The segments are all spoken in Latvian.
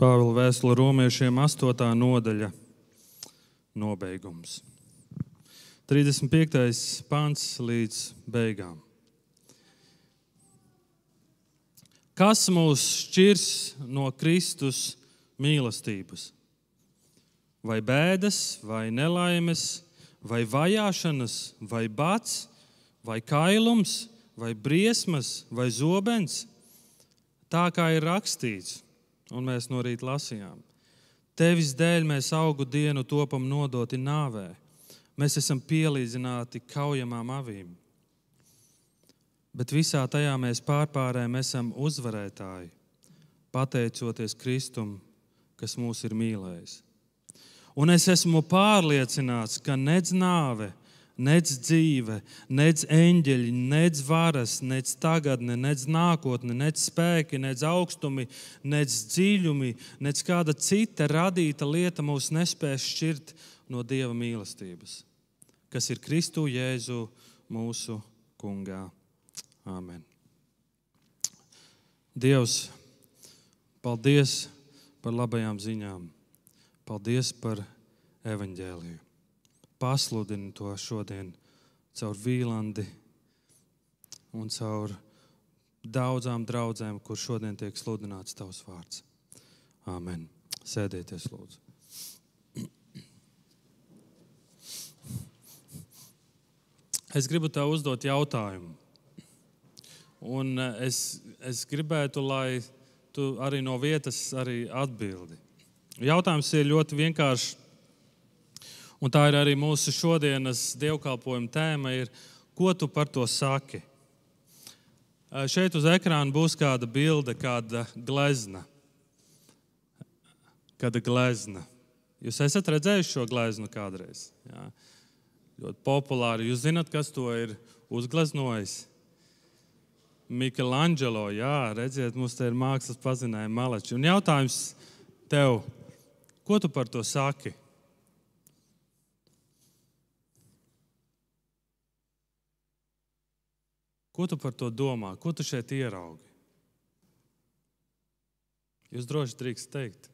Pāvila vēstule romiešiem 8. nodaļa nobeigums. 35. pāns līdz beigām. Kas mūs šķirs no Kristus mīlestības? Vai bēdas, vai nelaimes, vai vajāšanas, vai bats, vai kailums, vai briesmas, vai zobens? Tā kā ir rakstīts un mēs no rīta lasījām. Tevis dēļ mēs augu dienu topam nodoti nāvē. Mēs esam pielīdzināti kaujamām avīm. Bet visā tajā mēs pārpārējām esam uzvarētāji, pateicoties Kristum, kas mūs ir mīlējis. Un es esmu pārliecināts, ka nedz nāve, Nec dzīve, nec eņģeļi, nec varas, nec tagadne, nec nākotne, nec spēki, nec augstumi, nec dziļumi, nec kāda cita radīta lieta mūs nespēs šķirt no Dieva mīlestības, kas ir Kristu Jēzu mūsu kungā. Āmen. Dievs, paldies par labajām ziņām. Paldies par evaņģēliju pasludinu to šodien caur Vīlandi un caur daudzām draudzēm, kur šodien tiek sludināts tavs vārds. Āmen. Sēdieties, lūdzu. Es gribu tev uzdot jautājumu. Un eh, es, es gribētu, lai tu arī no vietas arī atbildi. Jautājums ir ļoti vienkāršs Un tā ir arī mūsu šodienas dievkalpojuma tēma. Ir, ko tu par to saki? Šeit uz ekrāna būs kāda bilde, kāda glezna. Kāda glezna. Jūs esat redzējuši šo gleznu kādreiz? Jā. Ļoti populāri. Jūs zināt, kas to ir uzgleznojis? Michelangelo, jā, redziet, mums te ir mākslas pazinājuma maleči. Un jautājums tev, ko tu par to saki? Ko tu par to domā? Ko tu šeit ieraugi? Jūs droši drīkst teikt.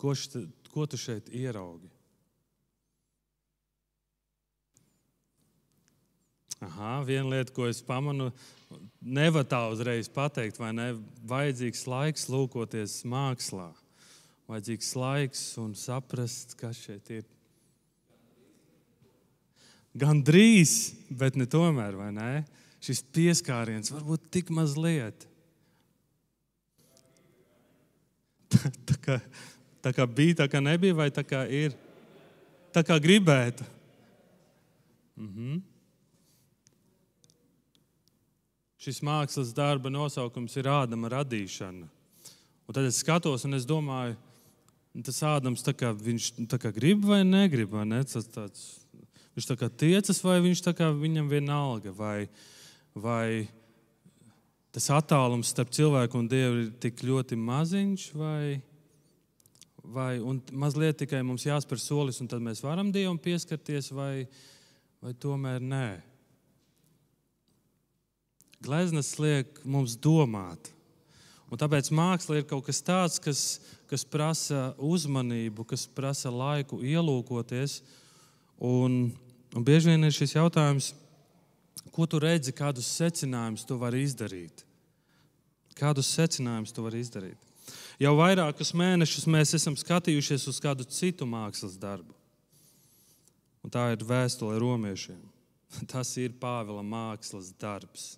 Ko, št, ko tu šeit ieraugi? Aha, viena lieta, ko es pamanu, nevar tā uzreiz pateikt, vai ne? Vajadzīgs laiks lūkoties mākslā, vajadzīgs laiks un saprast, kas šeit ir. Gan drīz, bet ne tomēr, vai ne? Šis pieskāriens varbūt tik mazliet. Tā, tā, kā, tā kā bija, tā kā nebija, vai tā kā ir? Tā kā gribētu. Mhm. Šis mākslas darba nosaukums ir Ādama radīšana. Un tad es skatos un es domāju, tas Ādams tā kā viņš tā kā grib vai negrib. Vai ne? Tas tāds Viņš tā kā tiecas, vai viņš tā kā viņam vienalga, vai, vai tas attālums starp cilvēku un dievu ir tik ļoti maziņš, vai, vai mazliet tikai mums jāspēr solis, un tad mēs varam dievam pieskarties, vai, vai tomēr nē. Gleznas liek mums domāt. Un tāpēc māksla ir kaut kas tāds, kas, kas prasa uzmanību, kas prasa laiku ielūkoties. Un, Un bieži vien ir šis jautājums, ko tu redzi, kādus secinājumus tu vari izdarīt. Kādus secinājumus tu vari izdarīt? Jau vairākus mēnešus mēs esam skatījušies uz kādu citu mākslas darbu. Un tā ir vēstule romiešiem. Tas ir Pāvila mākslas darbs.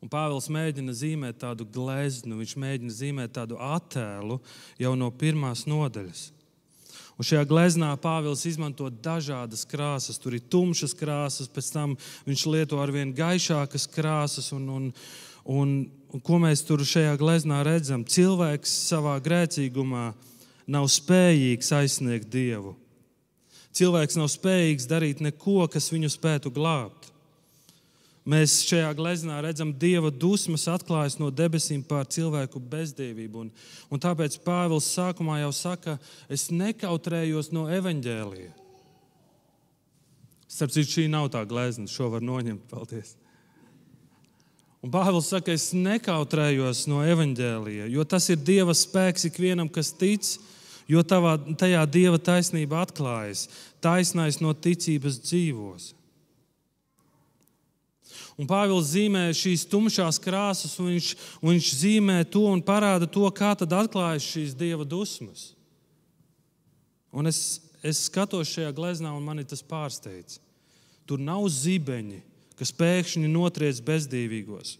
Un Pāvils mēģina zīmēt tādu gleznu, viņš mēģina zīmēt tādu attēlu jau no pirmās nodaļas. Un šajā gleznā Pāvils izmanto dažādas krāsas. Tur ir tumšas krāsas, pēc tam viņš lieto ar vien gaišākas krāsas. Un, un, un, un ko mēs tur šajā gleznā redzam? Cilvēks savā grēcīgumā nav spējīgs aizsniegt Dievu. Cilvēks nav spējīgs darīt neko, kas viņu spētu glābt. Mēs šajā gleznā redzam dieva dusmas atklājas no debesīm pār cilvēku bezdīvību. Un, un tāpēc Pāvils sākumā jau saka, es nekautrējos no evaņģēlija. Starp citu, šī nav tā glezna, šo var noņemt. Paldies. Un Pāvils saka, es nekautrējos no evaņģēlija, jo tas ir Dieva spēks ikvienam, kas tic, jo tavā, tajā Dieva taisnība atklājas. Taisnais no ticības dzīvos. Un Pāvils zīmē šīs tumšās krāsas, un viņš, un viņš zīmē to un parāda to, kā tad atklājas šīs dieva dusmas. Un es, es skatos šajā gleznā, un man tas pārsteidz. Tur nav zibeņi, kas pēkšņi notriec bezdīvīgos.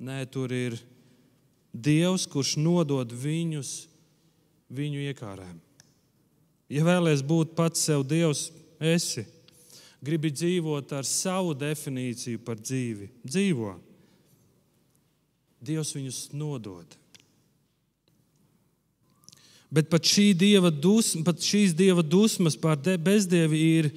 Nē, tur ir Dievs, kurš nodod viņus viņu iekārēm. Ja vēlaties būt pats sev Dievs, esi gribi dzīvot ar savu definīciju par dzīvi, dzīvo. Dievs viņus nodod. Bet pat, šī dieva dusma, pat šīs dieva dusmas pār bezdievi ir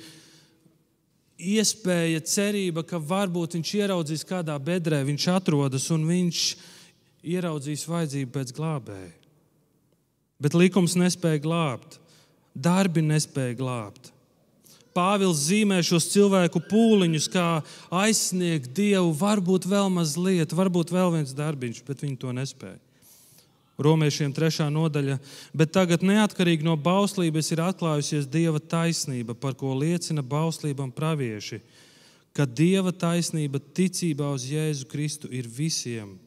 iespēja, cerība, ka varbūt viņš ieraudzīs kādā bedrē, viņš atrodas un viņš ieraudzīs vajadzību pēc glābēja. Bet likums nespēja glābt, darbi nespēja glābt. Pāvils zīmē šos cilvēku pūliņus, kā aizsniegt Dievu, varbūt vēl mazliet, varbūt vēl viens darbiņš, bet viņi to nespēja. Romiešiem trešā nodaļa, bet tagad neatkarīgi no bauslības ir atklājusies Dieva taisnība, par ko liecina bauslība un pravieši, ka Dieva taisnība ticībā uz Jēzu Kristu ir visiem,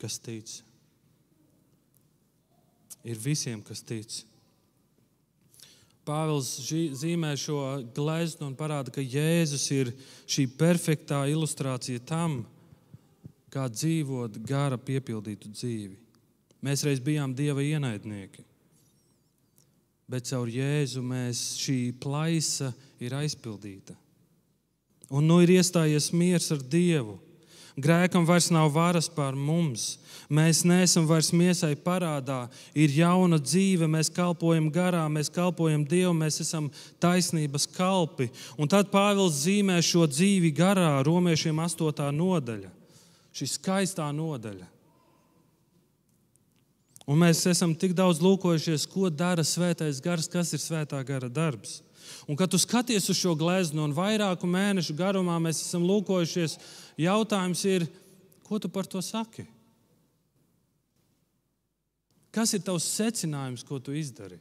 kas tic. Ir visiem, kas tic. Pāvils zīmē šo gleznu un parāda, ka Jēzus ir šī perfektā ilustrācija tam, kā dzīvot gara piepildītu dzīvi. Mēs reiz bijām Dieva ienaidnieki, bet caur Jēzu mēs šī plaisa ir aizpildīta. Un nu ir iestājies miers ar Dievu. Grēkam vairs nav varas pār mums. Mēs neesam vairs miesai parādā. Ir jauna dzīve, mēs kalpojam garā, mēs kalpojam Dievam, mēs esam taisnības kalpi. Un tad Pāvils zīmē šo dzīvi garā, romiešiem 8. nodaļa. Šī skaistā nodaļa. Un mēs esam tik daudz lūkojušies, ko dara svētais gars, kas ir svētā gara darbs. Un, kad tu skaties uz šo gleznu, un vairāku mēnešu garumā mēs esam lūkojušies, Jautājums ir, ko tu par to saki? Kas ir tavs secinājums, ko tu izdari?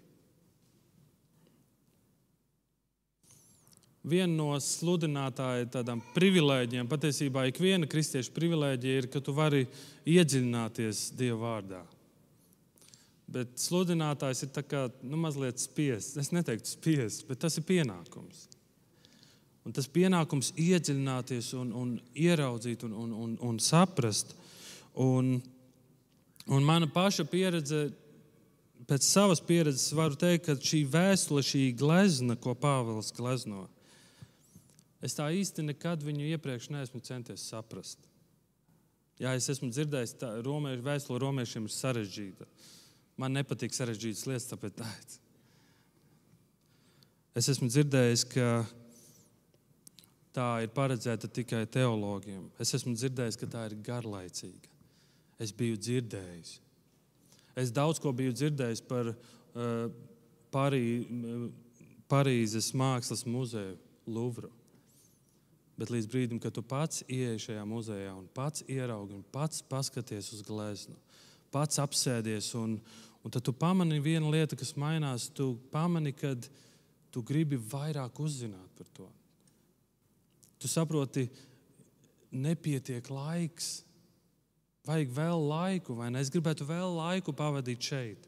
Viena no sludinātāja tādām privilēģijām, patiesībā ikviena kristieša privilēģija ir, ka tu vari iedziļināties Dieva vārdā. Bet sludinātājs ir kā, nu, mazliet spiests. Es neteiktu spiests, bet tas ir pienākums. Un tas pienākums iedziļināties un, un ieraudzīt un, un, un, un saprast. Un, un mana paša pieredze, pēc savas pieredzes, varu teikt, ka šī vēstule, šī glezna, ko Pāvils glezno, es tā īsti nekad viņu iepriekš neesmu centies saprast. Jā, es esmu dzirdējis, ka vēstule romiešiem ir sarežģīta. Man nepatīk sarežģītas lietas, tāpēc tā ir. Es esmu dzirdējis, ka tā ir paredzēta tikai teologiem. Es esmu dzirdējis, ka tā ir garlaicīga. Es biju dzirdējis. Es daudz ko biju dzirdējis par uh, Parī, Parīzes mākslas muzeju, Louvru. Bet līdz brīdim, kad tu pats ieej šajā muzejā un pats ieraugi un pats paskaties uz gleznu, pats apsēdies un, un tad tu pamani vienu lietu, kas mainās. Tu pamani, kad tu gribi vairāk uzzināt par to. Tu saproti, nepietiek laiks. Vajag vēl laiku, vai ne? Es gribētu vēl laiku pavadīt šeit.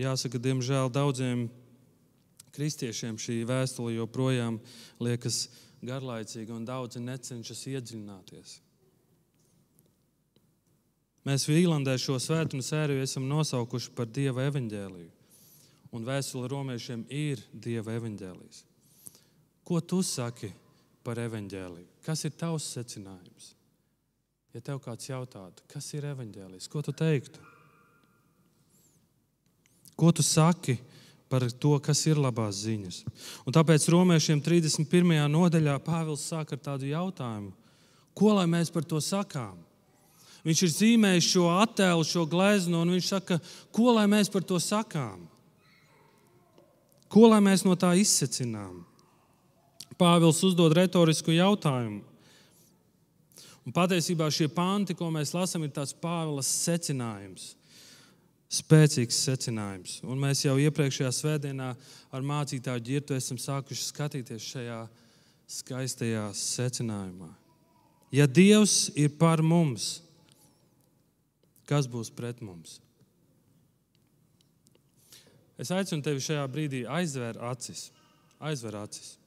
Jāsaka, diemžēl daudziem kristiešiem šī vēstule joprojām liekas garlaicīga, un daudzi necenšas iedziļināties. Mēs Vīlandē šo svētdienu sēriju esam nosaukuši par Dieva evaņģēliju. Un vēstule romiešiem ir Dieva evaņģēlijs. Ko tu saki par evaņģēliju? Kas ir tavs secinājums? Ja tev kāds jautātu, kas ir evaņģēlijs, ko tu teiktu? Ko tu saki par to, kas ir labās ziņas? Un tāpēc romiešiem 31. nodaļā Pāvils sāk ar tādu jautājumu: Ko lai mēs par to sakām? Viņš ir zīmējis šo attēlu, šo gleznu, un viņš saka, ko lai mēs par to sakām? Ko lai mēs no tā izsecinām? Pāvils uzdod retorisku jautājumu. Un patiesībā šie panti, ko mēs lasām, ir tāds Pāvila secinājums. Spēcīgs secinājums. Un mēs jau iepriekšējā svētdienā ar mācītāju ģirtu esam sākuši skatīties šajā skaistajā secinājumā. Ja Dievs ir par mums, kas būs pret mums? Es aicinu tevi šajā brīdī aizvērt acis. Aizver acis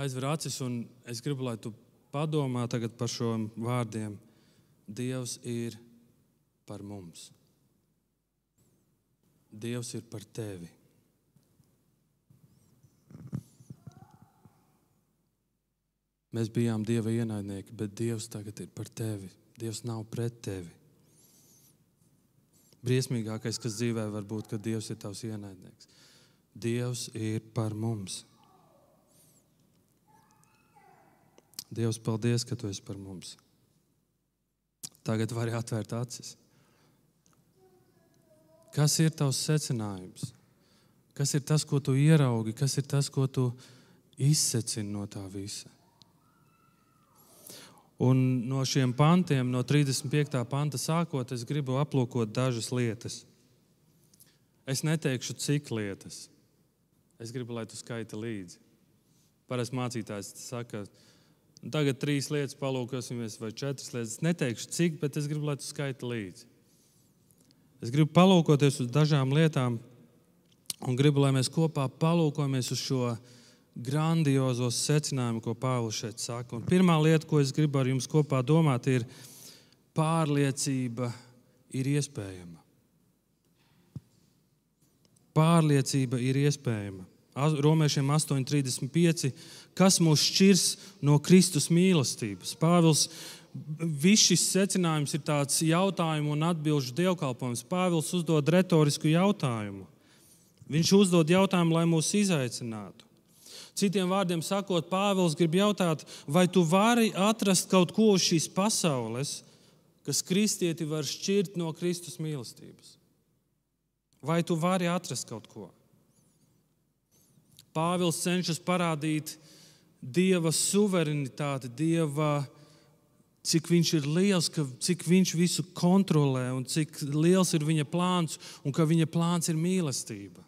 aizver acis, un es gribu, lai tu padomā par šiem vārdiem. Dievs ir par mums. Dievs ir par tevi. Mēs bijām Dieva ienaidnieki, bet Dievs tagad ir par tevi. Dievs nav pret tevi. Briesmīgākais, kas dzīvē var būt, ka Dievs ir tavs ienaidnieks. Dievs ir par mums. Dievs, paldies, ka tu esi par mums. Tagad vari atvērt acis. Kas ir tavs secinājums? Kas ir tas, ko tu ieraugi, kas ir tas, ko tu izsecini no tā visa? Un no šiem pantiem, no 35. panta sākot, es gribu aplūkot dažas lietas. Es neteikšu, cik lietas. Es gribu, lai tu skaiti līdzi. Parasti mācītājs saka, tagad trīs lietas palūkosimies, vai četras lietas. Es neteikšu, cik, bet es gribu, lai tu skaiti līdzi. Es gribu palūkoties uz dažām lietām, un gribu, lai mēs kopā palūkojamies uz šo grandiozo secinājumu, ko Pāvils šeit saka. Un pirmā lieta, ko es gribu ar jums kopā domāt, ir pārliecība ir iespējama. Pārliecība ir iespējama. Romiešiem 8,35. Kas mūs šķirs no Kristus mīlestības? Pāvils, viss šis secinājums ir tāds jautājumu un atbildžu dievkalpojums. Pāvils uzdod retorisku jautājumu. Viņš uzdod jautājumu, lai mūs izaicinātu. Citiem vārdiem sakot, Pāvils grib jautāt, vai tu vari atrast kaut ko uz šīs pasaules, kas kristieti var šķirt no Kristus mīlestības? Vai tu vari atrast kaut ko? Pāvils cenšas parādīt Dieva suverenitāti, Dieva, cik viņš ir liels, ka, cik viņš visu kontrolē un cik liels ir viņa plāns un ka viņa plāns ir mīlestība.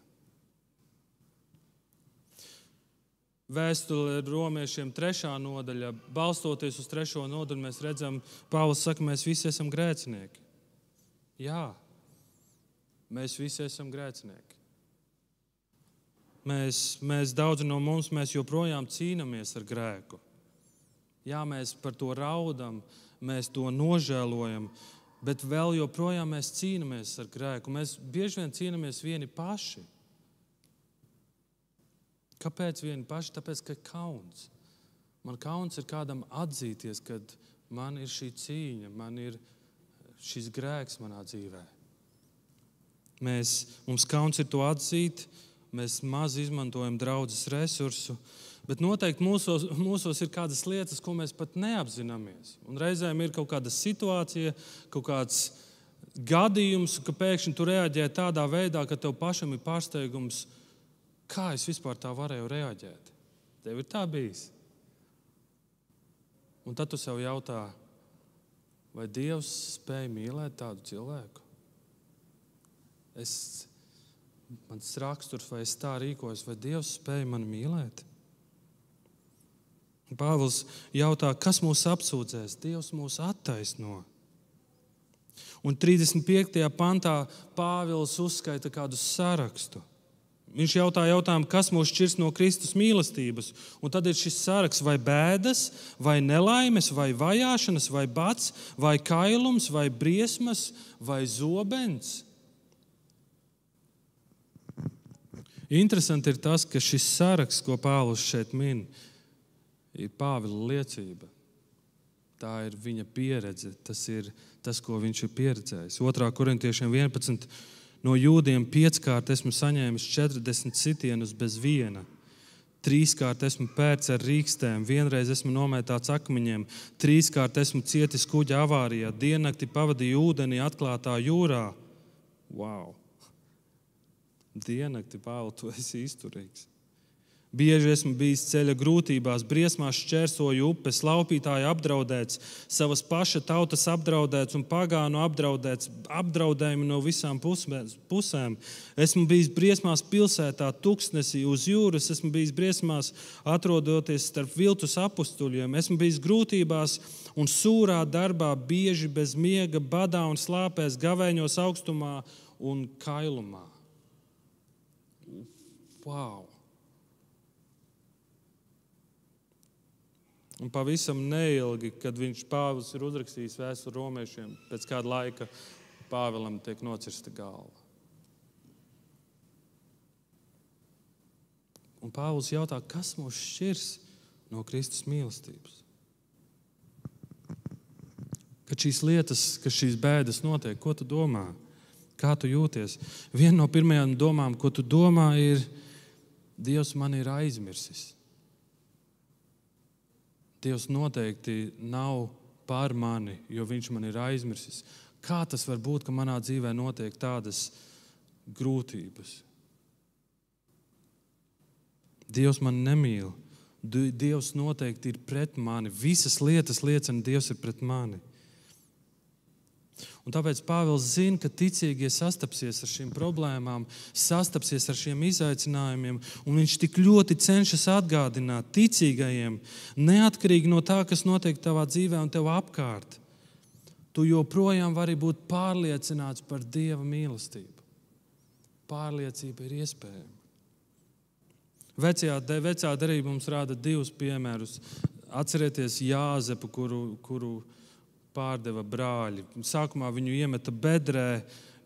Vēstule romiešiem trešā nodaļa, balstoties uz trešo nodaļu, mēs redzam, Pāvils saka, mēs visi esam grēcinieki. Jā, mēs visi esam grēcinieki. Mēs, mēs daudzi no mums joprojām cīnāmies ar grēku. Jā, mēs par to raudam, mēs to nožēlojam, bet vēl joprojām mēs cīnāmies ar grēku. Mēs bieži vien cīnāmies vieni paši. Kāpēc vieni paši? Tāpēc, ka kauns. Man kauns ir kādam atzīties, ka man ir šī cīņa, man ir šis grēks manā dzīvē. Mēs, mums kauns ir to atzīt, mēs maz izmantojam draudzes resursu. Bet noteikti mūsos, mūsos ir kādas lietas, ko mēs pat neapzināmies. Un reizēm ir kaut kāda situācija, kaut kāds gadījums, ka pēkšņi tu reaģē tādā veidā, ka tev pašam ir pārsteigums, kā es vispār tā varēju reaģēt. Tev ir tā bijis. Un tad tu sev jautā, vai Dievs spēja mīlēt tādu cilvēku? Es mans raksturs, vai es tā rīkojos, vai Dievs spēja mani mīlēt? Pāvils jautā, kas mūs apsūdzēs? Dievs mūs attaisno. Un 35. pantā Pāvils uzskaita kādu sarakstu. Viņš jautā, jautājumu, kas mūs šķirs no Kristus mīlestības. Un tad ir šis saraksts, vai bēdas, vai nelaimes, vai vajāšanas, vai bats, vai kailums, vai briesmas, vai zobens. Interesanti ir tas, ka šis saraksts, ko Pāvils šeit min, ir Pāvila liecība. Tā ir viņa pieredze, tas ir tas, ko viņš ir pieredzējis. 2. korintiešiem 11. No jūdiem pieckārt esmu saņēmis 40 sitienus bez viena. Trīskārt esmu pērts ar rīkstēm, vienreiz esmu nomētāts akmeņiem, trīskārt esmu cietis kuģa avārijā, diennakti pavadīju ūdenī atklātā jūrā. Wow! Diennakti, Pāvils, tu esi izturīgs. Bieži esmu bijis ceļa grūtībās, briesmās šķērsoju upes, laupītāji apdraudēts, savas paša tautas apdraudēts un pagānu apdraudēts, apdraudējumi no visām pusēm. Esmu bijis briesmās pilsētā, tuksnesī, uz jūras, esmu bijis briesmās atrodoties starp viltus apstuļiem, esmu bijis grūtībās un sūrā darbā, bieži bez miega, badā un slāpēs, gavēņos augstumā un kailumā. Wow! Un pavisam neilgi, kad viņš Pāvils ir uzrakstījis vēstuli romiešiem, pēc kāda laika Pāvilam tiek nocirsta galva. Un Pāvils jautā, kas mūs šķirs no Kristus mīlestības? Kad šīs lietas, kad šīs bēdas notiek, ko tu domā? Kā tu jūties? Viena no pirmajām domām, ko tu domā, ir, Dievs man ir aizmirsis. Dievs noteikti nav pār mani, jo Viņš man ir aizmirsis. Kā tas var būt, ka manā dzīvē notiek tādas grūtības? Dievs man nemīl. Dievs noteikti ir pret mani. Visas lietas liecina, ka Dievs ir pret mani. Un tāpēc Pāvils zina, ka ticīgie sastapsies ar šīm problēmām, sastapsies ar šiem izaicinājumiem, un viņš tik ļoti cenšas atgādināt ticīgajiem, neatkarīgi no tā, kas notiek tavā dzīvē un tev apkārt. Tu joprojām vari būt pārliecināts par Dieva mīlestību. Pārliecība ir iespējama. Vecajā, vecā derība mums rāda divus piemērus. Atcerieties Jāzepu, kuru, kuru pārdeva brāļi. Sākumā viņu iemeta bedrē,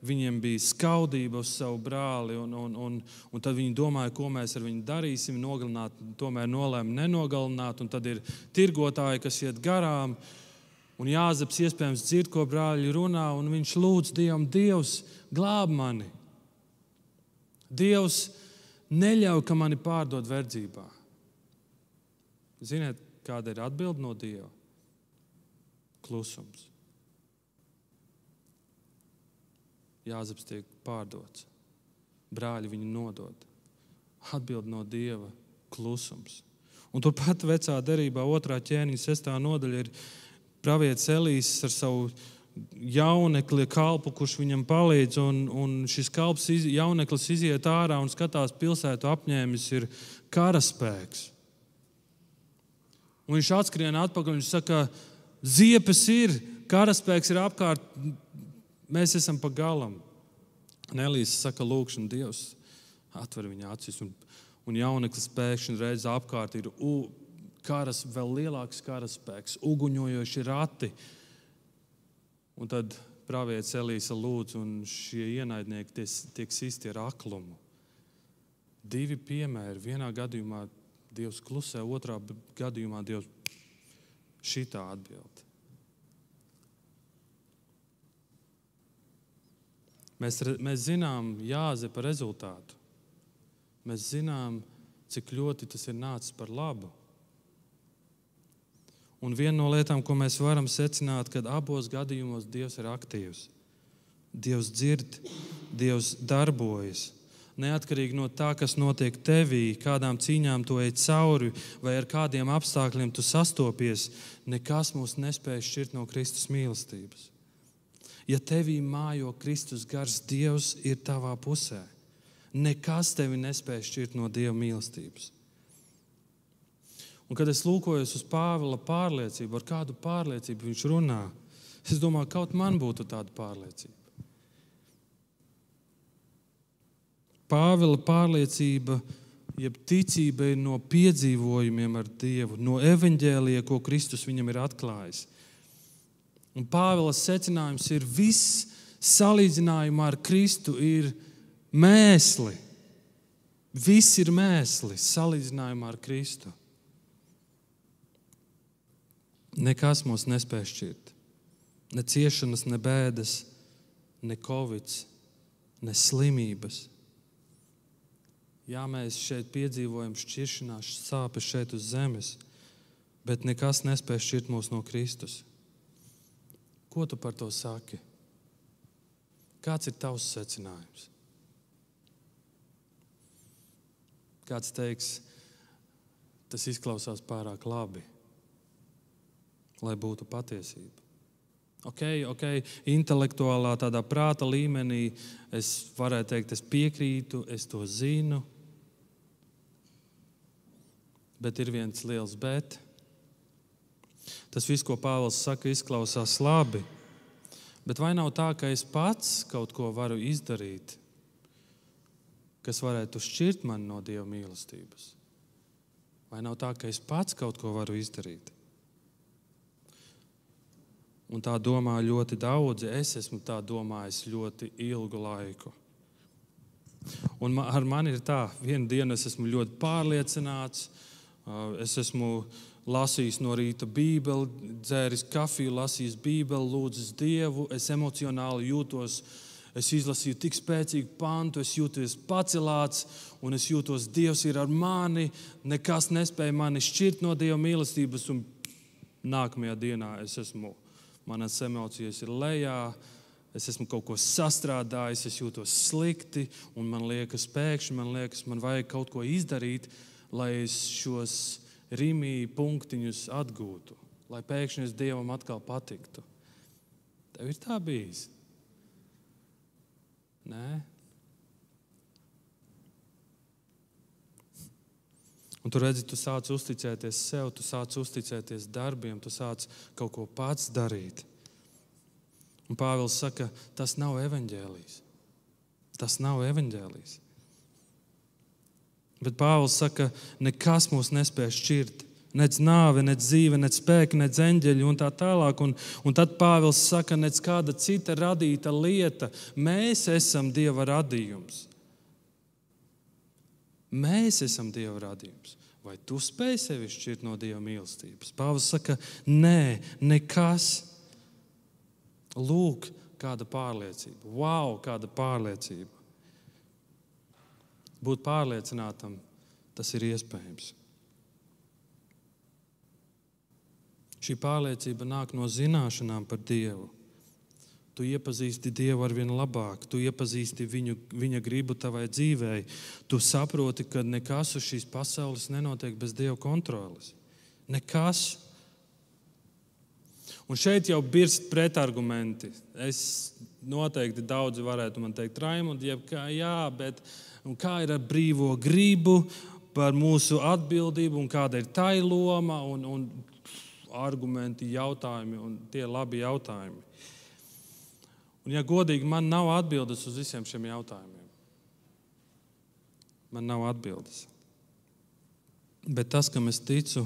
viņiem bija skaudība uz savu brāli, un, un, un, un tad viņi domāja, ko mēs ar viņu darīsim. Nogalināt, tomēr nolēma nenogalināt, un tad ir tirgotāji, kas iet garām. Un Jāzeps iespējams dzird, ko brāļi runā, un viņš lūdz Dievam, Dievs, glāb mani. Dievs neļauj, ka mani pārdod verdzībā. Ziniet, kāda ir atbilde no Dieva? Klusums. Jāzeps tiek pārdots, brāļi viņu nodod. Atbild no dieva klusums. Un turpat vecā derībā, otrā ķēniņa, sestā nodaļa ir pravietis Elīs ar savu jaunekli, kalpu, kurš viņam palīdz. Un, un šis kalps, iz, jauneklis iziet ārā un skatās pilsētu apņēmis, ir karaspēks. Un viņš atskrien atpakaļ un saka, Ziepes ir, karaspēks ir apkārt, mēs esam pa galam. Nelīs saka, lūkšana Dievs atver viņa acis, un, un jauneklis pēkšņi reizē apkārt ir u, karas, vēl lielāks karaspēks, uguņojoši rati. Un tad pravietis Elīze lūdz, un šie ienaidnieki tiek, tiek sisti ar aklumu. Divi piemēri. Vienā gadījumā Dievs klusē, otrā gadījumā Dievs šitā atbilde. Mēs, mēs zinām Jāzepa rezultātu. Mēs zinām, cik ļoti tas ir nācis par labu. Un viena no lietām, ko mēs varam secināt, kad abos gadījumos Dievs ir aktīvs. Dievs dzird, Dievs darbojas neatkarīgi no tā, kas notiek tevī, kādām cīņām tu ej cauri vai ar kādiem apstākļiem tu sastopies, nekas mūs nespēj šķirt no Kristus mīlestības. Ja tevī mājo Kristus gars, Dievs ir tavā pusē. Nekas tevi nespēj šķirt no Dieva mīlestības. Un, kad es lūkojos uz Pāvila pārliecību, ar kādu pārliecību viņš runā, es domāju, kaut man būtu tāda pārliecība. Pāvila pārliecība, jeb ticība ir no piedzīvojumiem ar Dievu, no evaņģēlija, ko Kristus viņam ir atklājis. Un Pāvila secinājums ir, viss salīdzinājumā ar Kristu ir mēsli. Viss ir mēsli salīdzinājumā ar Kristu. Nekas mūs nespēj šķirt. Ne ciešanas, ne bēdas, ne covid, ne slimības. Jā, mēs šeit piedzīvojam šķiršanās, sāpes šeit uz zemes, bet nekas nespēj šķirt mūs no Kristus. Ko tu par to saki? Kāds ir tavs secinājums? Kāds teiks, tas izklausās pārāk labi, lai būtu patiesība. Ok, ok, intelektuālā, tādā prāta līmenī es varētu teikt, es piekrītu, es to zinu. Bet ir viens liels bet. Tas viss, ko Pāvils saka, izklausās labi. Bet vai nav tā, ka es pats kaut ko varu izdarīt, kas varētu šķirt mani no Dieva mīlestības? Vai nav tā, ka es pats kaut ko varu izdarīt? Un tā domā ļoti daudzi. Es esmu tā domājis ļoti ilgu laiku. Un ar mani ir tā, vienu dienu es esmu ļoti pārliecināts, es esmu lasījis no rīta Bībeli, dzēris kafiju, lasījis Bībeli, lūdzis Dievu, es emocionāli jūtos. Es izlasīju tik spēcīgu pantu, es jūtos pacelāts, un es jūtos, Dievs ir ar mani. Nekas nespēja mani šķirt no Dieva mīlestības, un nākamajā dienā es esmu manas emocijas ir lejā, es esmu kaut ko sastrādājis, es jūtos slikti, un man liekas, pēkšņi man liekas, man vajag kaut ko izdarīt, lai es šos rīmī punktiņus atgūtu, lai pēkšņi es Dievam atkal patiktu. Tev ir tā bijis? Nē, Un tu redzi, tu sāc uzticēties sev, tu sāc uzticēties darbiem, tu sāc kaut ko pats darīt. Un Pāvils saka, tas nav evaņģēlijs. Tas nav evaņģēlijs. Bet Pāvils saka, nekas mūs nespēj šķirt. Nec nāve, nec dzīve, nec spēka, nec eņģeļi un tā tālāk. Un, un tad Pāvils saka, nec kāda cita radīta lieta. Mēs esam Dieva radījums. Mēs esam Dieva radījums. Vai tu spēj sevi šķirt no Dieva mīlestības? Pāvils saka, nē, nekas. Lūk, kāda pārliecība. Wow, kāda pārliecība. Būt pārliecinātam, tas ir iespējams. Šī pārliecība nāk no zināšanām par Dievu. Tu iepazīsti Dievu ar vien labāk, tu iepazīsti viņu, viņa gribu tavai dzīvei. Tu saproti, ka nekas uz šīs pasaules nenotiek bez Dieva kontroles. Nekas. Un šeit jau birst pretargumenti. Es noteikti daudzi varētu man teikt, Raimond, kā, jā, bet kā ir ar brīvo gribu, par mūsu atbildību un kāda ir tā loma un, un argumenti, jautājumi un tie labi jautājumi. Un, ja godīgi, man nav atbildes uz visiem šiem jautājumiem. Man nav atbildes. Bet tas, kam es ticu,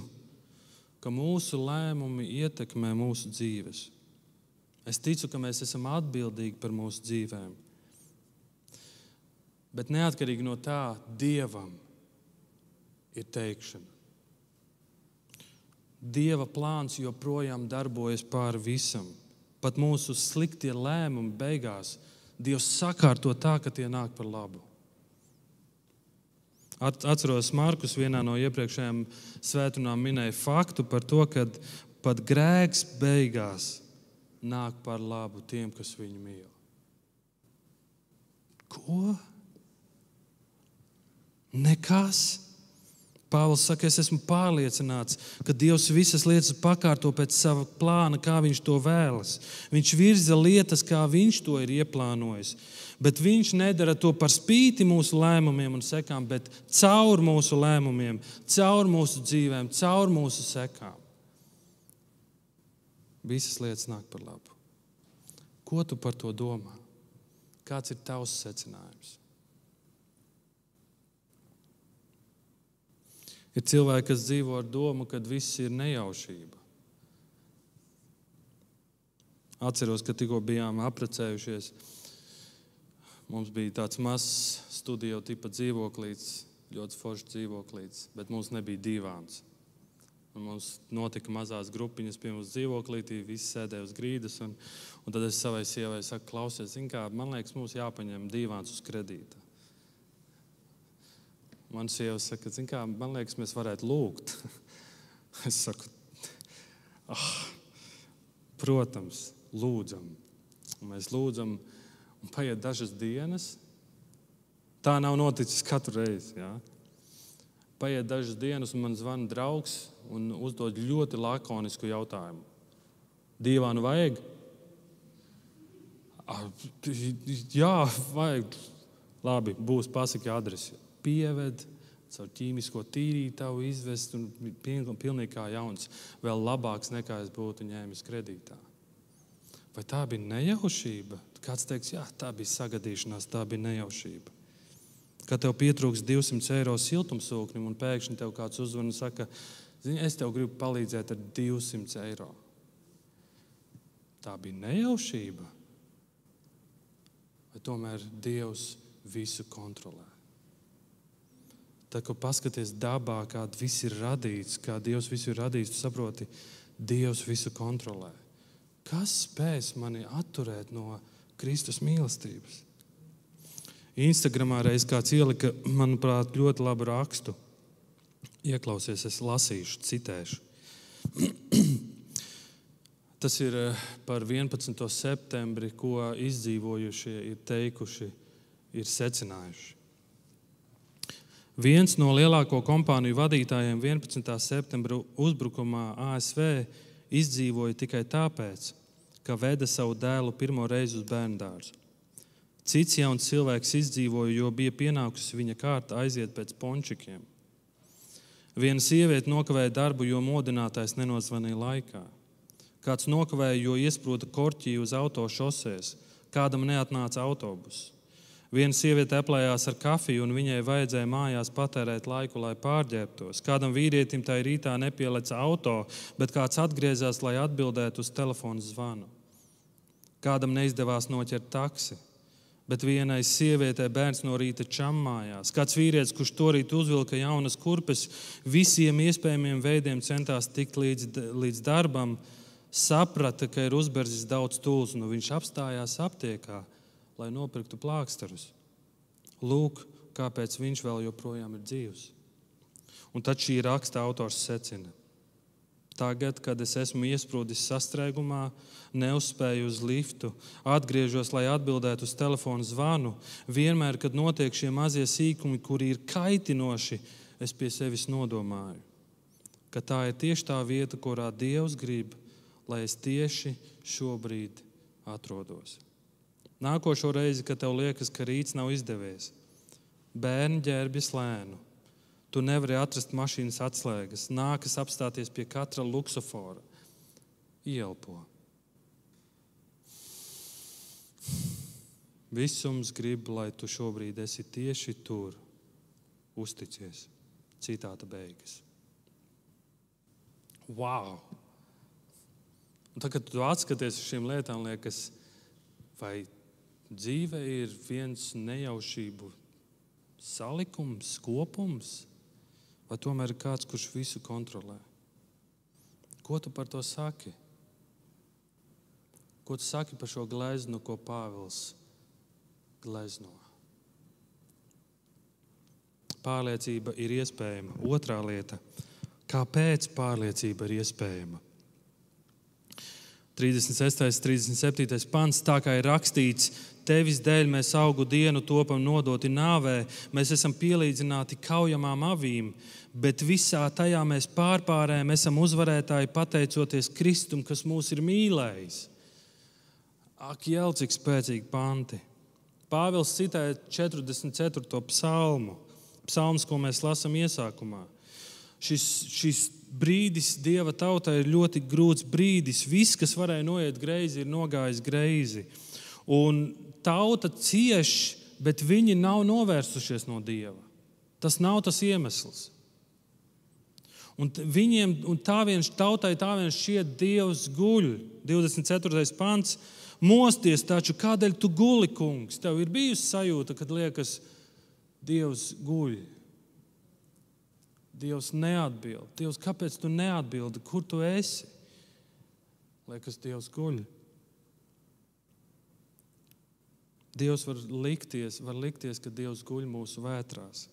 ka mūsu lēmumi ietekmē mūsu dzīves. Es ticu, ka mēs esam atbildīgi par mūsu dzīvēm. Bet neatkarīgi no tā, Dievam ir teikšana. Dieva plāns joprojām darbojas pāri visam pat mūsu sliktie lēmumi beigās Dievs sakārto tā, ka tie nāk par labu. Atceros, Markus vienā no iepriekšējām svētdienām minēja faktu par to, ka pat grēks beigās nāk par labu tiem, kas viņu mīl. Ko? Nekas. Pāvils saka, es esmu pārliecināts, ka Dievs visas lietas pakārto pēc sava plāna, kā Viņš to vēlas. Viņš virza lietas, kā Viņš to ir ieplānojis. Bet Viņš nedara to par spīti mūsu lēmumiem un sekām, bet caur mūsu lēmumiem, caur mūsu dzīvēm, caur mūsu sekām. Visas lietas nāk par labu. Ko tu par to domā? Kāds ir tavs secinājums? Ir cilvēki, kas dzīvo ar domu, ka viss ir nejaušība. Atceros, ka tikko bijām apprecējušies. Mums bija tāds mazs studiju tipa dzīvoklīts, ļoti foršs dzīvoklīts, bet mums nebija divāns. Un mums notika mazās grupiņas pie mums dzīvoklītī, visi sēdēja uz grīdas. Un, un tad es savai sievai saku, klausies, kā, man liekas, mums jāpaņem divāns uz kredīta. Man sieva saka, kā, man liekas, mēs varētu lūgt. es saku, ah, protams, lūdzam. Un mēs lūdzam, un paiet dažas dienas. Tā nav noticis katru reizi. Ja? Paiet dažas dienas, un man zvana draugs un uzdod ļoti lakonisku jautājumu. Dīvānu vajag? Jā, vajag. Labi, būs pasaki adresi. Pieved, caur ķīmisko tīrītavu izvest un pilnīgi kā jauns. Vēl labāks nekā es būtu ņēmis kredītā. Vai tā bija nejaušība? Kāds teiks, jā, tā bija sagadīšanās, tā bija nejaušība. Kad tev pietrūks 200 eiro siltumsūknim, un pēkšņi tev kāds uzvana un saka, es tev gribu palīdzēt ar 200 eiro. Tā bija nejaušība. Vai tomēr Dievs visu kontrolē? Tad, kad paskaties dabā, kāda viss ir radīts, kā Dievs visu ir radījis, tu saproti, Dievs visu kontrolē. Kas spēs mani atturēt no Kristus mīlestības? Instagramā reiz kāds ielika, manuprāt, ļoti labu rakstu. Ieklausies, es lasīšu, citēšu. Tas ir eh, par 11. septembri, ko izdzīvojušie ir teikuši, ir secinājuši. Viens no lielāko kompāniju vadītājiem 11. septembra uzbrukumā ASV izdzīvoja tikai tāpēc, ka veda savu dēlu pirmo reizi uz bērnu dārzu. Cits jauns cilvēks izdzīvoja, jo bija pienākusi viņa kārta aiziet pēc pončikiem. Viena sieviete nokavēja darbu, jo modinātājs nenozvanīja laikā. Kāds nokavēja, jo iesprūda korķī uz autošosēs, kādam neatnāca autobuss. Viena sieviete aplējās ar kafiju, un viņai vajadzēja mājās patērēt laiku, lai pārģērbtos. Kādam vīrietim tajā rītā nepieleca auto, bet kāds atgriezās, lai atbildētu uz telefona zvanu. Kādam neizdevās noķert taksi bet vienai sievietei bērns no rīta čammājās. Kāds vīrietis, kurš to rītu uzvilka jaunas kurpes, visiem iespējamiem veidiem centās tikt līdz, līdz darbam, saprata, ka ir uzberzis daudz tūlus, un viņš apstājās aptiekā, lai nopirktu plāksterus. Lūk, kāpēc viņš vēl joprojām ir dzīvs. Un tad šī raksta autors secina. Tagad, kad es esmu iesprūdis sastrēgumā, neuzspēju uz liftu, atgriežos, lai atbildētu uz telefona zvanu. Vienmēr, kad notiek šie mazie sīkumi, kuri ir kaitinoši, es pie sevis nodomāju, ka tā ir tieši tā vieta, kurā Dievs grib, lai es tieši šobrīd atrodos. Nākošo reizi, kad tev liekas, ka rīts nav izdevies, bērni ģērbjas lēnu Tu nevari atrast mašīnas atslēgas. Nākas apstāties pie katra luksofora. Ielpo. Visums grib, lai tu šobrīd esi tieši tur, uzticies. Citāta beigas. Wow! Un tad, kad tu atskaties uz šīm lietām, liekas, vai dzīve ir viens nejaušību salikums, kopums, vai tomēr ir kāds, kurš visu kontrolē? Ko tu par to saki? Ko tu saki par šo gleznu, ko Pāvils glezno? Pārliecība ir iespējama. Otra lieta - kāpēc pārliecība ir iespējama? 36. un 37. pants, tā kā ir rakstīts, Tevis dēļ mēs augu dienu topam nodoti nāvē, mēs esam pielīdzināti kaujamām avīm, bet visā tajā mēs pārpārējām, esam uzvarētāji pateicoties Kristum, kas mūs ir mīlējis. Ak, jēl, cik spēcīgi panti. Pāvils citēja 44. psalmu, psalms, ko mēs lasām iesākumā. Šis, šis brīdis Dieva tautai ir ļoti grūts brīdis. Viss, kas varēja noiet greizi, ir nogājis greizi. Un tauta cieš, bet viņi nav novērsušies no Dieva. Tas nav tas iemesls. Un viņiem, un tā viens tautai, tā viens šķiet, Dievs guļ. 24. pants. Mosties taču, kādēļ tu guli, kungs? Tev ir bijusi sajūta, kad liekas, Dievs guļ. Dievs neatbild. Dievs, kāpēc tu neatbildi? Kur tu esi? Liekas, Dievs guļ. Dievs var likties, var likties, ka Dievs guļ mūsu vētrās.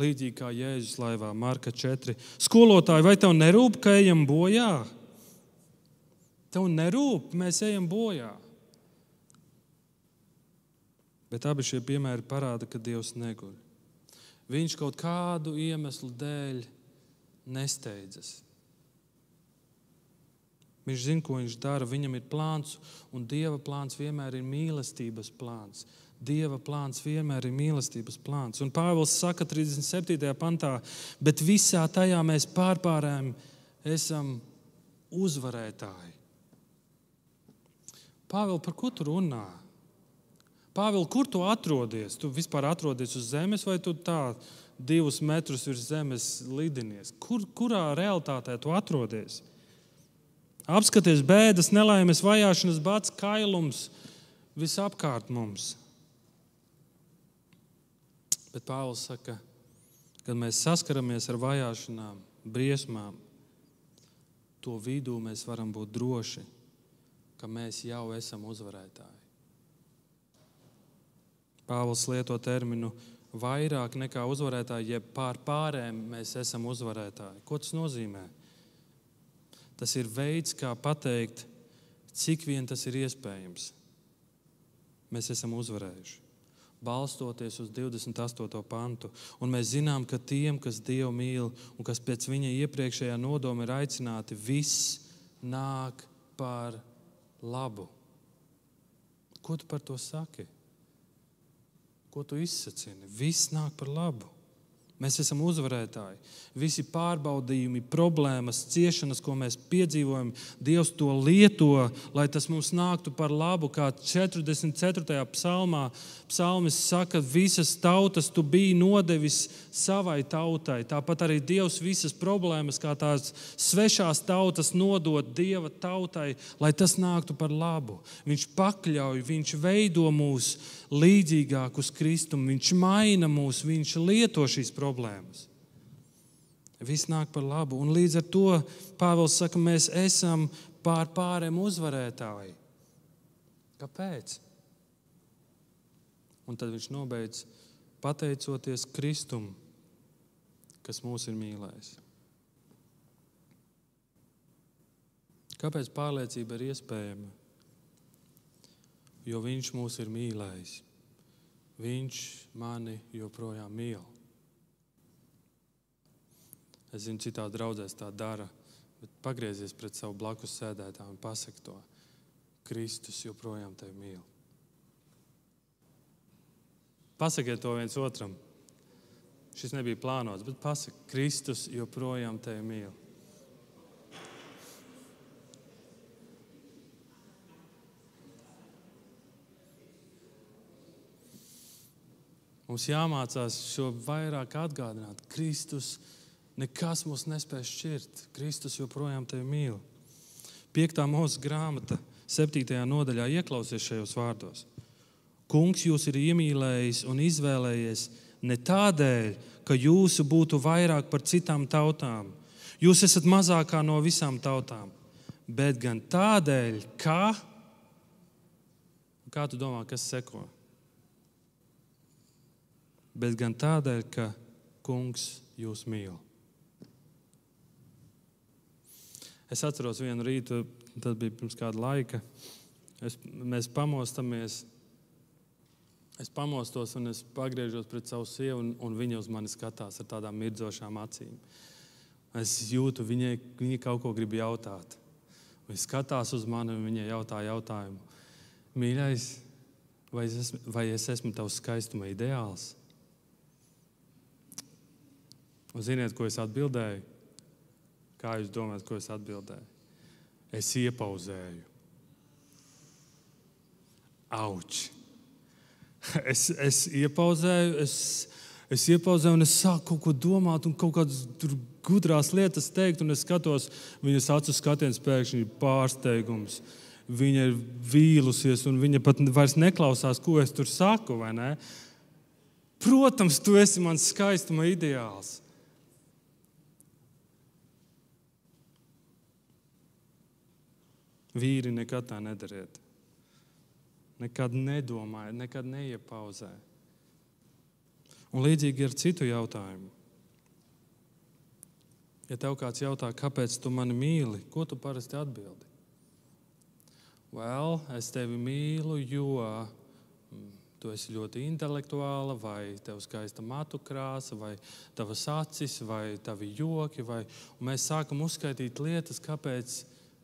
Līdzīgi kā Jēzus laivā, Marka 4. Skolotāji, vai tev nerūp, ka ejam bojā? Tev nerūp, mēs ejam bojā. Bet abi šie piemēri parāda, ka Dievs neguļ. viņš kaut kādu iemeslu dēļ nesteidzas. Viņš zina, ko viņš dara, viņam ir plāns, un Dieva plāns vienmēr ir mīlestības plāns. Dieva plāns vienmēr ir mīlestības plāns. Un Pāvils saka 37. pantā, bet visā tajā mēs pārpārējām, esam uzvarētāji. Pāvēl, par ko tu runā? Pāvēl, kur tu atrodies? Tu vispār atrodies uz zemes, vai tu tā divus metrus virs zemes lidinies? Kur, kurā realitātē tu atrodies? Apskaties bēdas, nelaimes, vajāšanas, bats, kailums visapkārt mums. Bet Pāvils saka, kad mēs saskaramies ar vajāšanām, briesmām, to vidū mēs varam būt droši, ka mēs jau esam uzvarētāji. Pāvils lieto terminu vairāk nekā uzvarētāji, jeb pār pārēm mēs esam uzvarētāji. Ko tas nozīmē? Tas ir veids, kā pateikt, cik vien tas ir iespējams. Mēs esam uzvarējuši balstoties uz 28. pantu. Un mēs zinām, ka tiem, kas Dievu mīl un kas pēc viņa iepriekšējā nodoma ir aicināti, viss nāk par labu. Ko tu par to saki? Ko tu izsacini? Viss nāk par labu. Mēs esam uzvarētāji. Visi pārbaudījumi, problēmas, ciešanas, ko mēs piedzīvojam, Dievs to lieto, lai tas mums nāktu par labu. Kā 44. psalmā psalmis saka, visas tautas tu biji nodevis savai tautai. Tāpat arī Dievs visas problēmas, kā tās svešās tautas, nodod Dieva tautai, lai tas nāktu par labu. Viņš pakļauj, viņš veido mūs līdzīgāk uz Kristumu, viņš maina mūs, viņš lieto šīs problēmas. Viss nāk par labu. Un līdz ar to Pāvils saka, mēs esam pār pārējiem uzvarētāji. Kāpēc? Un tad viņš nobeidz pateicoties Kristum, kas mūs ir mīlējis. Kāpēc pārliecība ir iespējama? Jo Viņš mūs ir mīlējis. Viņš mani joprojām mīl. Es zinu, citā draudzēs tā dara, bet pagriezies pret savu blakus sēdētāju un pasaki to. Kristus joprojām tevi mīl. Pasakiet to viens otram. Šis nebija plānots, bet pasaki, Kristus joprojām tevi mīl. Mums jāmācās šo vairāk atgādināt. Kristus Nekas mūs nespēj šķirt. Kristus joprojām tevi mīl. Piektā mūsu grāmata, septītajā nodaļā, ieklausies šajos vārdos. Kungs jūs ir iemīlējis un izvēlējies ne tādēļ, ka jūsu būtu vairāk par citām tautām. Jūs esat mazākā no visām tautām, bet gan tādēļ, ka. Kā tu domā, kas seko? Bet gan tādēļ, ka Kungs jūs mīl. Es atceros vienu rītu, tas bija pirms kāda laika. Es, mēs pamostamies. Es pamostos un es pagriežos pret savu sievu, un, un viņa uz mani skatās ar tādām mirdzošām acīm. Es jūtu, viņai, viņa kaut ko grib jautāt. Viņa skatās uz mani un viņa jautā jautājumu. Mīļais, vai es esmu, vai es esmu tavs skaistuma ideāls? Un ziniet, ko es atbildēju? Kā jūs domājat, ko es atbildēju? Es iepauzēju. Auč! Es, es iepauzēju, es, es iepauzēju, un es sāku kaut ko domāt, un kaut kādas gudrās lietas teikt, un es skatos, viņas acu skatiens pēkšņi ir pārsteigums. Viņa ir vīlusies, un viņa pat vairs neklausās, ko es tur saku. Protams, tu esi mans skaistuma ideāls. Vīri nekad tā nedariet. Nekad nedomājiet, nekad neiepauzējiet. Un līdzīgi ar citu jautājumu. Ja tev kāds jautā, kāpēc tu mani mīli, ko tu parasti atbildi? Well, es tevi mīlu, jo mm, tu esi ļoti intelektuāla, vai tev skaista matu krāsa, vai tavas acis, vai tavi joki. Vai... Un mēs sākam uzskaitīt lietas, kāpēc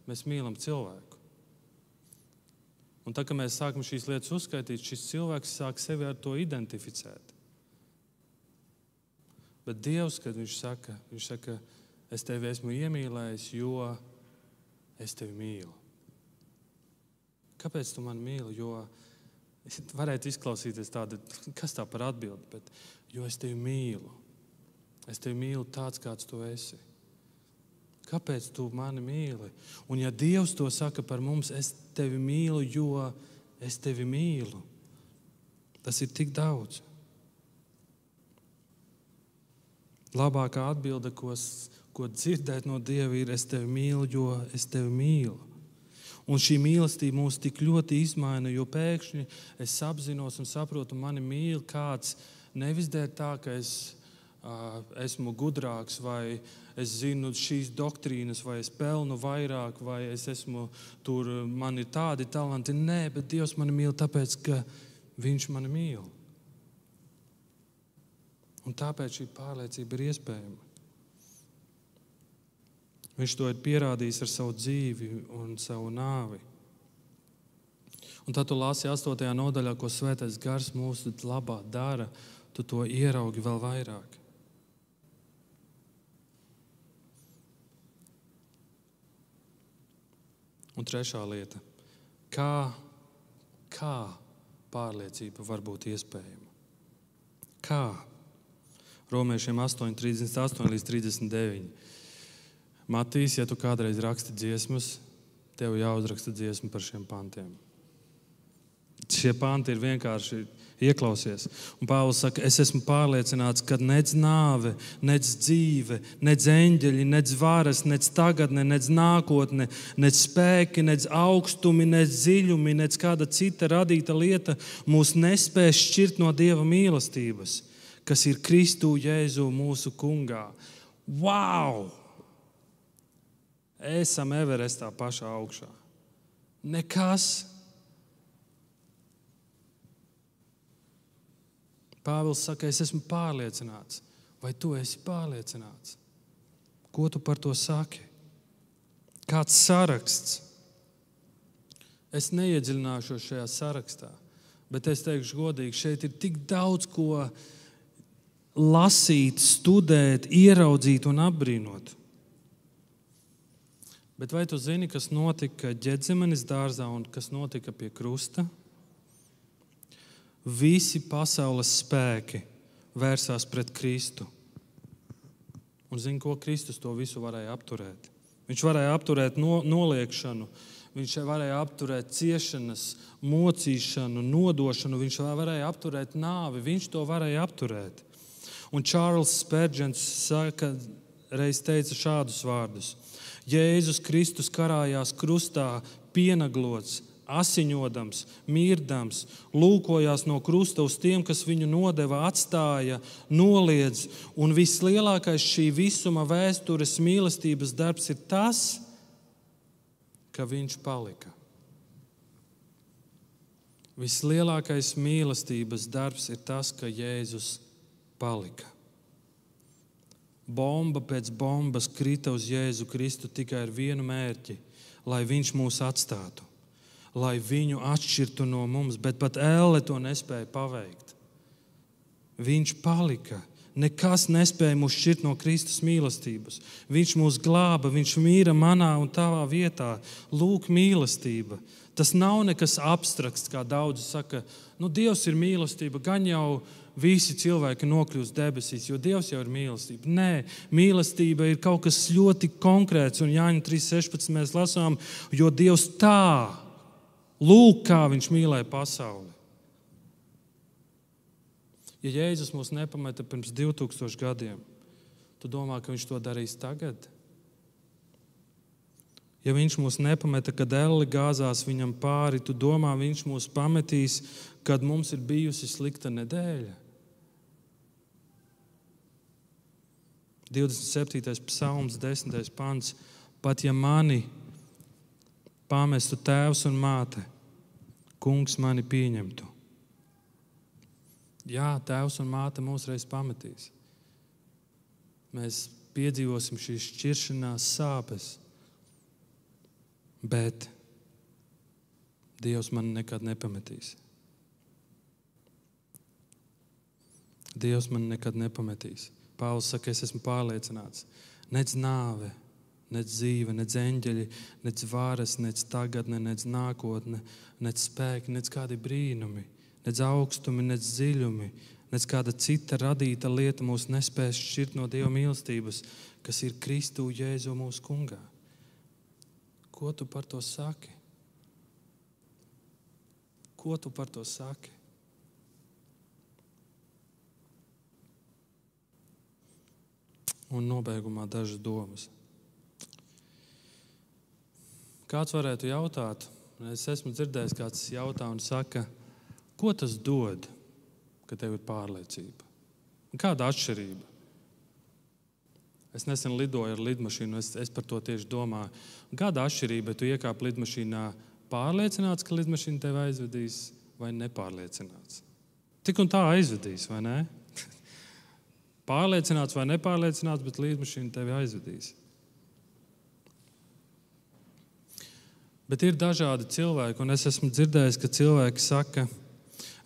mēs mīlam cilvēku. Un tā, kad mēs sākam šīs lietas uzskaitīt, šis cilvēks sāk sevi ar to identificēt. Bet Dievs, kad viņš saka, viņš saka, es tevi esmu iemīlējis, jo es tevi mīlu. Kāpēc tu mani mīli? Jo varētu izklausīties tāda, kas tā par atbildi, bet jo es tevi mīlu. Es tevi mīlu tāds, kāds tu esi. Kāpēc tu mani mīli? Un ja Dievs to saka par mums, es tevi mīlu, jo es tevi mīlu. Tas ir tik daudz. Labākā atbilde, ko, ko dzirdēt no Dieva, ir: Es tevi mīlu, jo es tevi mīlu. Un šī mīlestība mūs tik ļoti izmaina, jo pēkšņi es apzinos un saprotu, mani mīl kāds nevis dēļ tā, ka es esmu gudrāks, vai es zinu šīs doktrīnas, vai es pelnu vairāk, vai es esmu tur, man ir tādi talanti. Nē, bet Dievs mani mīl tāpēc, ka Viņš mani mīl. Un tāpēc šī pārliecība ir iespējama. Viņš to ir pierādījis ar savu dzīvi un savu nāvi. Un tad tu lasi 8. nodaļā, ko Svētais Gars mūsu labā dara, tu to ieraugi vēl vairāk. Un trešā lieta - kā, kā pārliecība var būt iespējama? Kā? Romiešiem 8, 38 līdz 39. Matīs, ja tu kādreiz raksti dziesmas, tev jāuzraksta dziesma par šiem pantiem. Šie panti ir vienkārši ieklausies. Un Pāvils saka, es esmu pārliecināts, ka nec nāve, nec dzīve, nec eņģeļi, nec varas, nec tagadne, nec nākotne, nec spēki, nec augstumi, nec dziļumi, nec kāda cita radīta lieta mūs nespēs šķirt no Dieva mīlestības, kas ir Kristu Jēzu mūsu kungā. Wow! esam Everestā pašā augšā. Nekas. Pāvils saka, es esmu pārliecināts. Vai tu esi pārliecināts? Ko tu par to saki? Kāds saraksts? Es neiedziļināšos šajā sarakstā, bet es teikšu godīgi, šeit ir tik daudz ko lasīt, studēt, ieraudzīt un apbrīnot. Bet vai tu zini, kas notika ģēdzimenes dārzā un kas notika pie krusta? Visi pasaules spēki vērsās pret Kristu. Un zini, ko Kristus to visu varēja apturēt? Viņš varēja apturēt no, noliekšanu, viņš varēja apturēt ciešanas, mocīšanu, nodošanu, viņš varēja apturēt nāvi, viņš to varēja apturēt. Un Čārls Spērģents saka, reiz teica šādus vārdus: Jēzus Kristus karājās krustā, pienaglots, asiņodams, mirdams, lūkojās no krusta uz tiem, kas viņu nodeva, atstāja, noliedz. Un vislielākais šī visuma vēstures mīlestības darbs ir tas, ka viņš palika. Vislielākais mīlestības darbs ir tas, ka Jēzus palika. Bomba pēc bombas krita uz Jēzu Kristu tikai ar vienu mērķi, lai Viņš mūs atstātu, lai viņu atšķirtu no mums, bet pat Elle to nespēja paveikt. Viņš palika. Nekas nespēja mūs šķirt no Kristus mīlestības. Viņš mūs glāba, Viņš mīra manā un tavā vietā. Lūk, mīlestība. Tas nav nekas abstrakts, kā daudzi saka. Nu, Dievs ir mīlestība. Gan jau visi cilvēki nokļūst debesīs, jo Dievs jau ir mīlestība. Nē, mīlestība ir kaut kas ļoti konkrēts, un Jāņa 3.16 mēs lasām, jo Dievs tā, lūk, kā Viņš mīlēja pasauli. Ja Jēzus mūs nepameta pirms 2000 gadiem, tu domā, ka Viņš to darīs tagad? Ja viņš mūs nepameta, kad Elli gāzās viņam pāri, tu domā, viņš mūs pametīs, kad mums ir bijusi slikta nedēļa? 27. psalms, 10. pants. Pat ja mani pamestu tēvs un māte, kungs mani pieņemtu. Jā, tēvs un māte mūs reiz pametīs. Mēs piedzīvosim šīs šķiršanās sāpes, bet Dievs man nekad nepametīs. Dievs man nekad nepametīs. Pāvils saka, es esmu pārliecināts. Nec nāve, nec dzīve, nec eņģeļi, nec varas, nec tagadne, nec nākotne, nec spēki, nec kādi brīnumi, nec augstumi, nec dziļumi, nec kāda cita radīta lieta mūs nespēs šķirt no Dieva mīlestības, kas ir Kristu Jēzu mūsu kungā. Ko tu par to saki? Ko tu par to saki? Un nobeigumā dažas domas. Kāds varētu jautāt, es esmu dzirdējis, kāds jautā un saka, ko tas dod, ka tev ir pārliecība? Kāda atšķirība? Es nesen lidoju ar lidmašīnu, es, es par to tieši domāju. Kāda atšķirība, ja tu iekāp lidmašīnā pārliecināts, ka lidmašīna tevi aizvedīs, vai nepārliecināts? Tik un tā aizvedīs, vai ne? pārliecināts vai nepārliecināts, bet lidmašīna tevi aizvedīs. Bet ir dažādi cilvēki, un es esmu dzirdējis, ka cilvēki saka,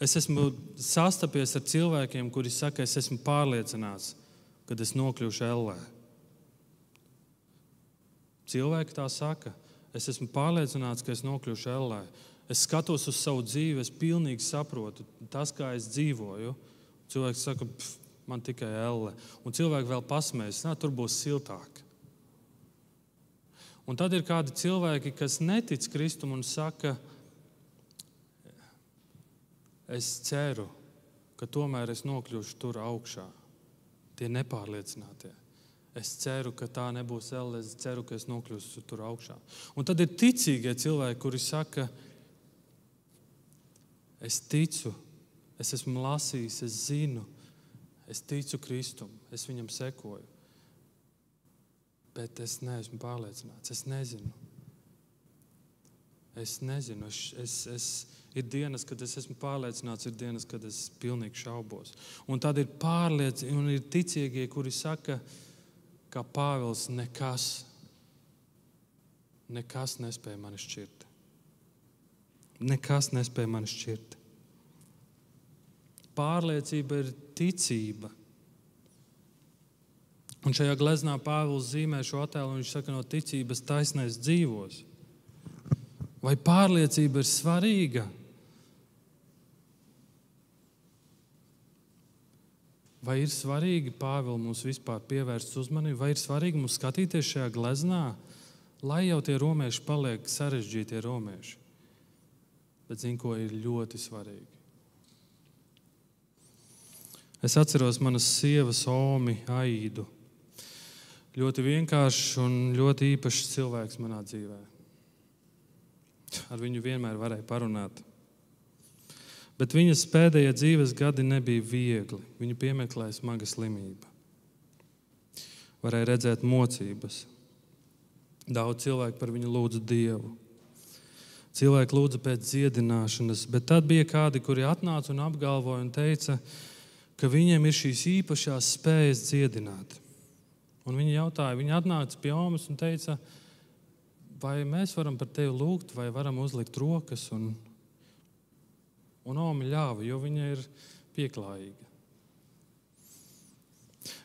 es esmu sastapies ar cilvēkiem, kuri saka, es esmu pārliecināts, ka es nokļūšu ellē. Cilvēki tā saka, es esmu pārliecināts, ka es nokļūšu ellē. Es skatos uz savu dzīvi, es pilnīgi saprotu tas, kā es dzīvoju. Cilvēks saka, pf, man tikai elle. Un cilvēki vēl pasmējas, ka tur būs siltāk. Un tad ir kādi cilvēki, kas netic Kristum un saka, es ceru, ka tomēr es nokļūšu tur augšā. Tie nepārliecinātie. Es ceru, ka tā nebūs elle. Es ceru, ka es nokļūšu tur augšā. Un tad ir ticīgie cilvēki, kuri saka, es ticu, es esmu lasījis, es zinu, Es ticu Kristum, es viņam sekoju. Bet es neesmu pārliecināts. Es nezinu. Es nezinu. Es, es, es, ir dienas, kad es esmu pārliecināts, ir dienas, kad es pilnīgi šaubos. Un tad ir pārliecīgi, un ir ticīgie, kuri saka, ka Pāvils nekas, nekas nespēja mani šķirt. Nekas nespēja mani šķirt pārliecība ir ticība. Un šajā gleznā Pāvils zīmē šo attēlu, viņš saka, no ticības taisnēs dzīvos. Vai pārliecība ir svarīga? Vai ir svarīgi Pāvils mums vispār pievērst uzmanību, vai ir svarīgi mums skatīties šajā gleznā, lai jau tie romieši paliek sarežģītie romieši? Bet zinu, ko ir ļoti svarīgi. Es atceros manas sievas Omi Aidu. Ļoti vienkāršs un ļoti īpašs cilvēks manā dzīvē. Ar viņu vienmēr varēja parunāt. Bet viņas pēdējie dzīves gadi nebija viegli. Viņu piemeklēja smaga slimība. Varēja redzēt mocības. Daudz cilvēku par viņu lūdza Dievu. Cilvēki lūdza pēc dziedināšanas, bet tad bija kādi, kuri atnāca un apgalvoja un teica, ka viņiem ir šīs īpašās spējas dziedināt. Un viņi jautāja, viņi atnāca pie Omas un teica, vai mēs varam par tevi lūgt, vai varam uzlikt rokas. Un, un Oma ļāva, jo viņa ir pieklājīga.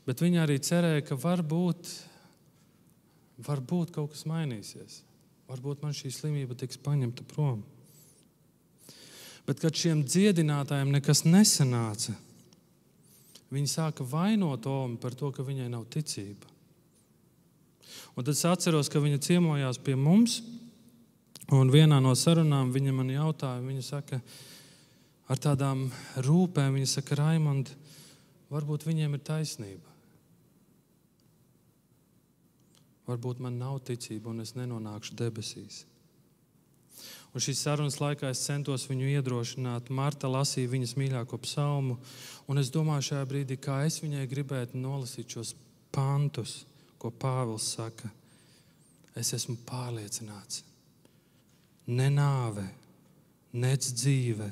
Bet viņa arī cerēja, ka varbūt, varbūt kaut kas mainīsies. Varbūt man šī slimība tiks paņemta prom. Bet, kad šiem dziedinātājiem nekas nesanāca, Viņa sāka vainot Omu par to, ka viņai nav ticība. Un tad es atceros, ka viņa ciemojās pie mums, un vienā no sarunām viņa man jautāja, viņa saka, ar tādām rūpēm, viņa saka, Raimond, varbūt viņiem ir taisnība. Varbūt man nav ticība, un es nenonākšu debesīs. Un šīs sarunas laikā es centos viņu iedrošināt. Marta lasīja viņas mīļāko psalmu, un es domāju šajā brīdī, kā es viņai gribētu nolasīt šos pantus, ko Pāvils saka. Es esmu pārliecināts, ne nāve, nec dzīve,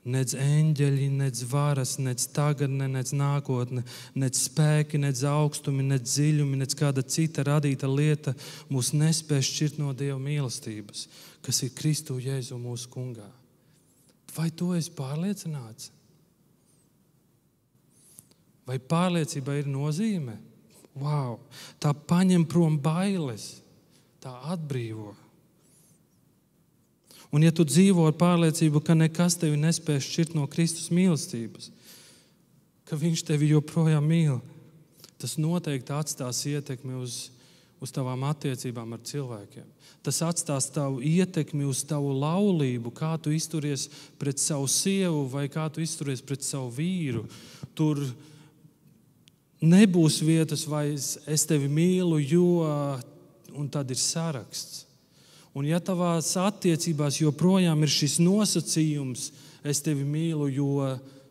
Nec eņģeļi, nec varas, nec tagadne, nec nākotne, nec spēki, nec augstumi, nec dziļumi, nec kāda cita radīta lieta mūs nespēj šķirt no Dieva mīlestības, kas ir Kristu Jēzu mūsu kungā. Vai to esi pārliecināts? Vai pārliecība ir nozīme? Wow, tā paņem prom bailes, tā atbrīvo. Un, ja tu dzīvo ar pārliecību, ka nekas tevi nespēj šķirt no Kristus mīlestības, ka Viņš tevi joprojām mīl, tas noteikti atstās ietekmi uz, uz tavām attiecībām ar cilvēkiem. Tas atstās tavu ietekmi uz tavu laulību, kā tu izturies pret savu sievu vai kā tu izturies pret savu vīru. Tur nebūs vietas, vai es tevi mīlu, jo un tad ir saraksts. Un ja tavās attiecībās joprojām ir šis nosacījums, es tevi mīlu, jo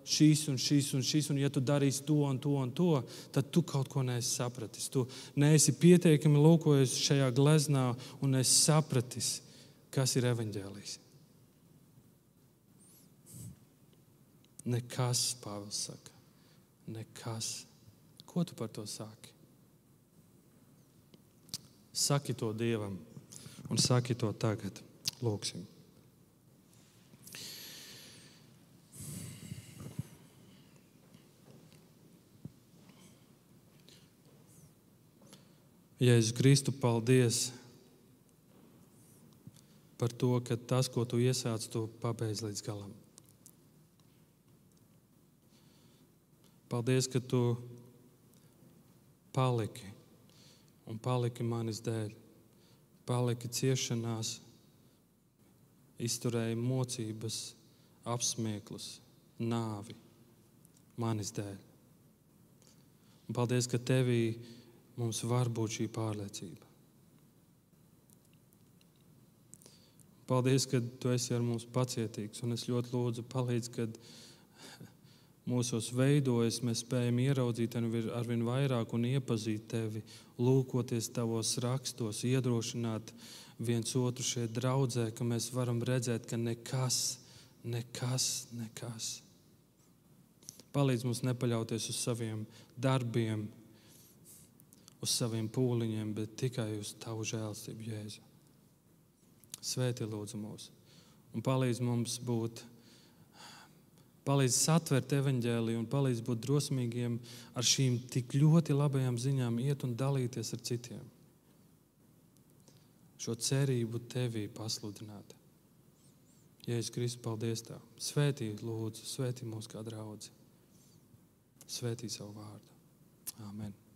šīs un šīs un šīs, un ja tu darīsi to un to un to, tad tu kaut ko neesi sapratis. Tu neesi pietiekami lūkojies šajā gleznā un esi sapratis, kas ir evaņģēlijs. Nekas, Pāvils saka, nekas. Ko tu par to saki? Saki to Dievam un saki to tagad. Lūksim. Jēzus Kristu, paldies par to, ka tas, ko tu iesāc, tu pabeidz līdz galam. Paldies, ka tu paliki un paliki manis dēļ palika ciešanās, izturēja mocības, apsmieklus, nāvi manis dēļ. Un paldies, ka tevī mums var būt šī pārliecība. Paldies, ka tu esi ar mums pacietīgs. Un es ļoti lūdzu, palīdzi, kad mūsos veidojas, mēs spējam ieraudzīt ar vien vairāk un iepazīt tevi, lūkoties tavos rakstos, iedrošināt viens otru šeit draudzē, ka mēs varam redzēt, ka nekas, nekas, nekas. Palīdz mums nepaļauties uz saviem darbiem, uz saviem pūliņiem, bet tikai uz tavu žēlstību, Jēzu. Svēti lūdzu mūs un palīdz mums būt palīdz satvert evaņģēliju un palīdz būt drosmīgiem ar šīm tik ļoti labajām ziņām, iet un dalīties ar citiem. Šo cerību tevī pasludināt. Jēzus Kristus, paldies Tev. Svētī, lūdzu, svētī mūs kā draugi. Svētī savu vārdu.